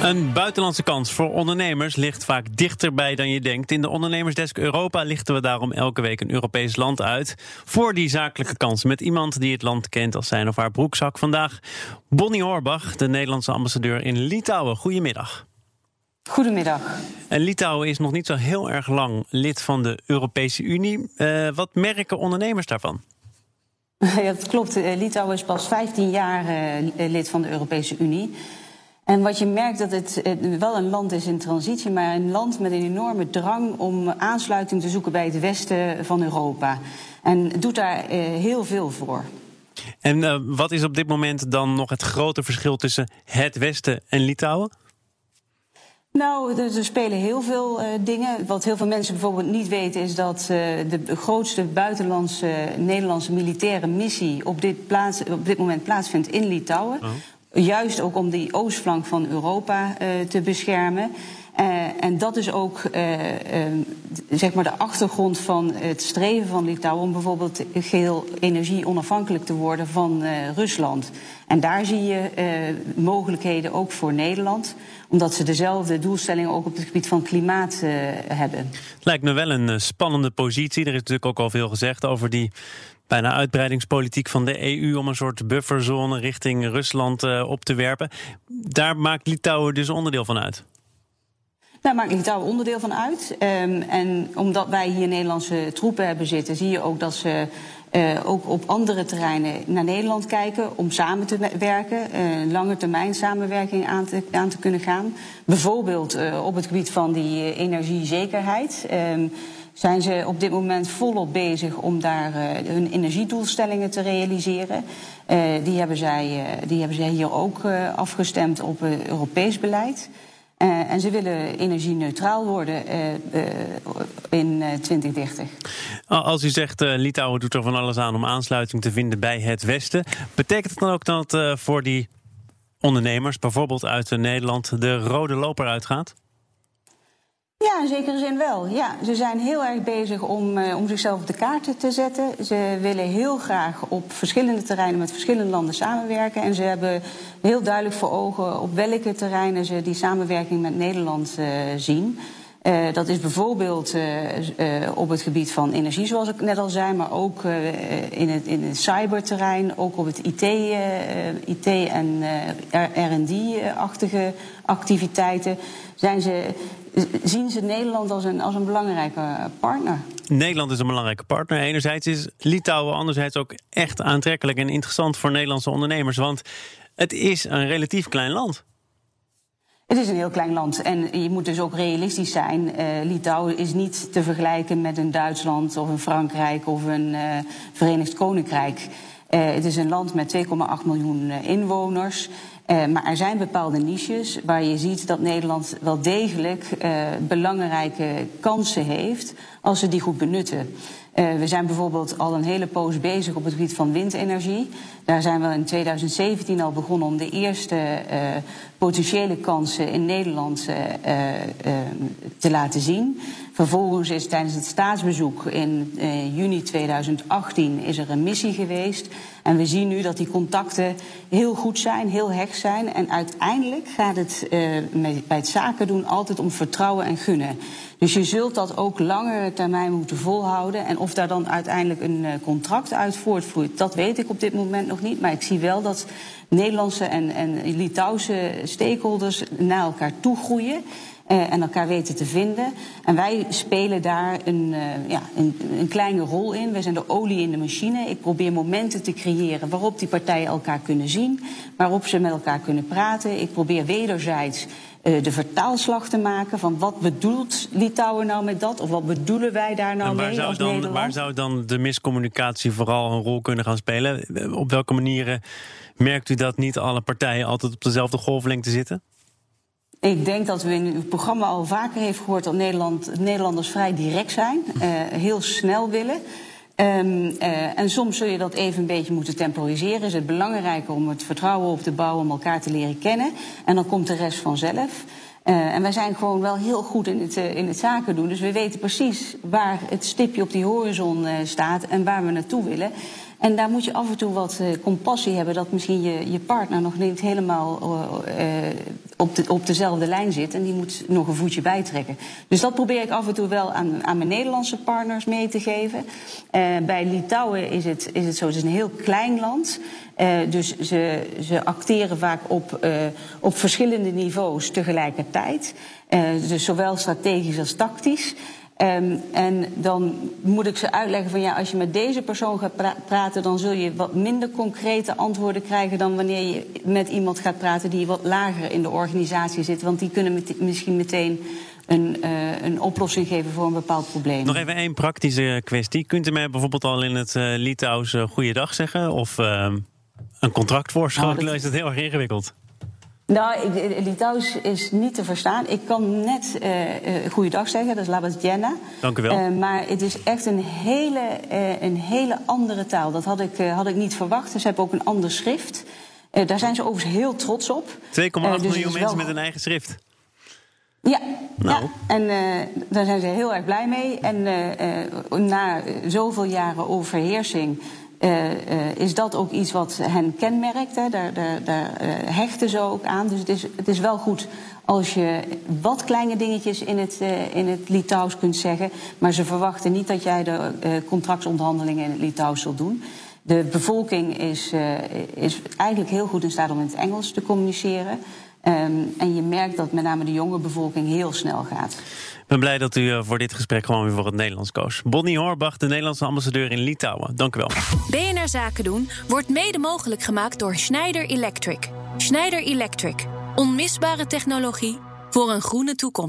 Een buitenlandse kans voor ondernemers ligt vaak dichterbij dan je denkt. In de Ondernemersdesk Europa lichten we daarom elke week een Europees land uit. Voor die zakelijke kans met iemand die het land kent als zijn of haar broekzak. Vandaag Bonnie Horbach, de Nederlandse ambassadeur in Litouwen. Goedemiddag. Goedemiddag. En Litouwen is nog niet zo heel erg lang lid van de Europese Unie. Uh, wat merken ondernemers daarvan? Ja, dat klopt. Eh, Litouwen is pas 15 jaar uh, lid van de Europese Unie. En wat je merkt dat het, wel een land is in transitie, maar een land met een enorme drang om aansluiting te zoeken bij het westen van Europa. En doet daar uh, heel veel voor. En uh, wat is op dit moment dan nog het grote verschil tussen het westen en Litouwen? Nou, er, spelen heel veel uh, dingen. Wat heel veel mensen bijvoorbeeld niet weten is dat de grootste buitenlandse Nederlandse militaire missie op dit, plaats, op dit moment plaatsvindt in Litouwen. Oh. Juist ook om die oostflank van Europa uh, te beschermen. Uh, en dat is ook uh, zeg maar de achtergrond van het streven van Litouwen om bijvoorbeeld geheel energie onafhankelijk te worden van Rusland. En daar zie je mogelijkheden ook voor Nederland, omdat ze dezelfde doelstellingen ook op het gebied van klimaat hebben. Het lijkt me wel een spannende positie. Er is natuurlijk ook al veel gezegd over die bijna uitbreidingspolitiek van de EU om een soort bufferzone richting Rusland uh, op te werpen. Daar maakt Litouwen dus onderdeel van uit. Daar maakt Litouwen onderdeel van uit. Um, en omdat wij hier Nederlandse troepen hebben zitten, zie je ook dat ze uh, ook op andere terreinen naar Nederland kijken om samen te werken, uh, lange termijn samenwerking aan te, kunnen gaan. Bijvoorbeeld op het gebied van die energiezekerheid. Zijn ze op dit moment volop bezig om daar uh, hun energiedoelstellingen te realiseren. Uh, die, hebben zij, uh, die hebben zij hier ook afgestemd op Europees beleid. en ze willen energie-neutraal worden in 2030. Als u zegt Litouwen doet er van alles aan om aansluiting te vinden bij het Westen, betekent het dan ook dat voor die ondernemers, bijvoorbeeld uit Nederland, de rode loper uitgaat? Ja, in zekere zin wel. Ja, ze zijn heel erg bezig om, uh, om zichzelf op de kaart te zetten. Ze willen heel graag op verschillende terreinen met verschillende landen samenwerken. En ze hebben heel duidelijk voor ogen op welke terreinen ze die samenwerking met Nederland uh, zien. Uh, dat is bijvoorbeeld uh, uh, op het gebied van energie, zoals ik net al zei, maar ook in, het, in het cyberterrein, ook op het IT, IT en RD-achtige activiteiten. Zijn ze, zien ze Nederland als een, als een belangrijke partner? Nederland is een belangrijke partner. Enerzijds is Litouwen anderzijds ook echt aantrekkelijk en interessant voor Nederlandse ondernemers. Want het is een relatief klein land. Het is een heel klein land en je moet dus ook realistisch zijn. Uh, Litouwen is niet te vergelijken met een Duitsland of een Frankrijk of een uh, Verenigd Koninkrijk. Uh, het is een land met 2,8 miljoen inwoners. maar er zijn bepaalde niches waar je ziet dat Nederland wel degelijk belangrijke kansen heeft als ze die goed benutten. We zijn bijvoorbeeld al een hele poos bezig op het gebied van windenergie. Daar zijn we in 2017 al begonnen om de eerste potentiële kansen in Nederland te laten zien. Vervolgens is tijdens het staatsbezoek in juni 2018 is er een missie geweest. En we zien nu dat die contacten heel goed zijn, heel hecht zijn. En uiteindelijk gaat het bij het zaken doen altijd om vertrouwen en gunnen. Dus je zult dat ook langere termijn moeten volhouden. En of daar dan uiteindelijk een uh, contract uit voortvloeit, dat weet ik op dit moment nog niet. Maar ik zie wel dat Nederlandse en, en Litouwse stakeholders naar elkaar toe groeien. Uh, en elkaar weten te vinden. En wij spelen daar een, uh, ja, een, een, kleine rol in. Wij zijn de olie in de machine. Ik probeer momenten te creëren waarop die partijen elkaar kunnen zien, waarop ze met elkaar kunnen praten. Ik probeer wederzijds uh, de vertaalslag te maken van wat bedoelt Litouwen nou met dat? Of wat bedoelen wij daar nou waar mee zou als dan? Waar zou dan de miscommunicatie vooral een rol kunnen gaan spelen? Op welke manieren merkt u dat niet alle partijen altijd op dezelfde golflengte zitten? Ik denk dat we in uw programma al vaker heeft gehoord dat Nederland, Nederlanders vrij direct zijn, uh, heel snel willen. Um, uh, en soms zul je dat even een beetje moeten temporiseren. Is het belangrijker om het vertrouwen op te bouwen, om elkaar te leren kennen. En dan komt de rest vanzelf. Uh, en wij zijn gewoon wel heel goed in het, in het zaken doen. Dus we weten precies waar het stipje op die horizon staat en waar we naartoe willen. En daar moet je af en toe wat compassie hebben dat misschien je, je partner nog niet helemaal op, de, op dezelfde lijn zit en die moet nog een voetje bijtrekken. Dus dat probeer ik af en toe wel aan, aan mijn Nederlandse partners mee te geven. bij Litouwen is het, is het zo, het is een heel klein land. dus ze, ze acteren vaak op, op verschillende niveaus tegelijkertijd. dus zowel strategisch als tactisch. Um, en dan moet ik ze uitleggen van ja, als je met deze persoon gaat praten, dan zul je wat minder concrete antwoorden krijgen dan wanneer je met iemand gaat praten die wat lager in de organisatie zit. Want die kunnen met, misschien meteen een, uh, een, oplossing geven voor een bepaald probleem. Nog even één praktische kwestie. Kunt u mij bijvoorbeeld al in het uh, Litouws uh, goeiedag zeggen? Of uh, een contract voorschotelen? Nou, dat... is het heel erg ingewikkeld. Nou, Litouws is niet te verstaan. Ik kan net uh, uh, goeiedag zeggen, dat is Labasdiena. Dank u wel. Uh, maar het is echt een hele, een hele andere taal. Dat had ik, had ik niet verwacht. Ze hebben ook een ander schrift. daar zijn ze overigens heel trots op. 2,8 dus miljoen mensen met een eigen schrift. Ja, nou. ja. en daar zijn ze heel erg blij mee. En na zoveel jaren overheersing uh, is dat ook iets wat hen kenmerkt. Hè? Daar, daar, uh, hechten ze ook aan. Dus het is, het is wel goed als je wat kleine dingetjes in het, in het Litouws kunt zeggen. Maar ze verwachten niet dat jij de contractsonderhandelingen in het Litouws zult doen. De bevolking is, is eigenlijk heel goed in staat om in het Engels te communiceren. Um, en je merkt dat met name de jonge bevolking heel snel gaat. Ik ben blij dat u voor dit gesprek gewoon weer voor het Nederlands koos. Bonnie Horbach, de Nederlandse ambassadeur in Litouwen. Dank u wel. BNR Zaken doen wordt mede mogelijk gemaakt door Schneider Electric. Schneider Electric. Onmisbare technologie voor een groene toekomst.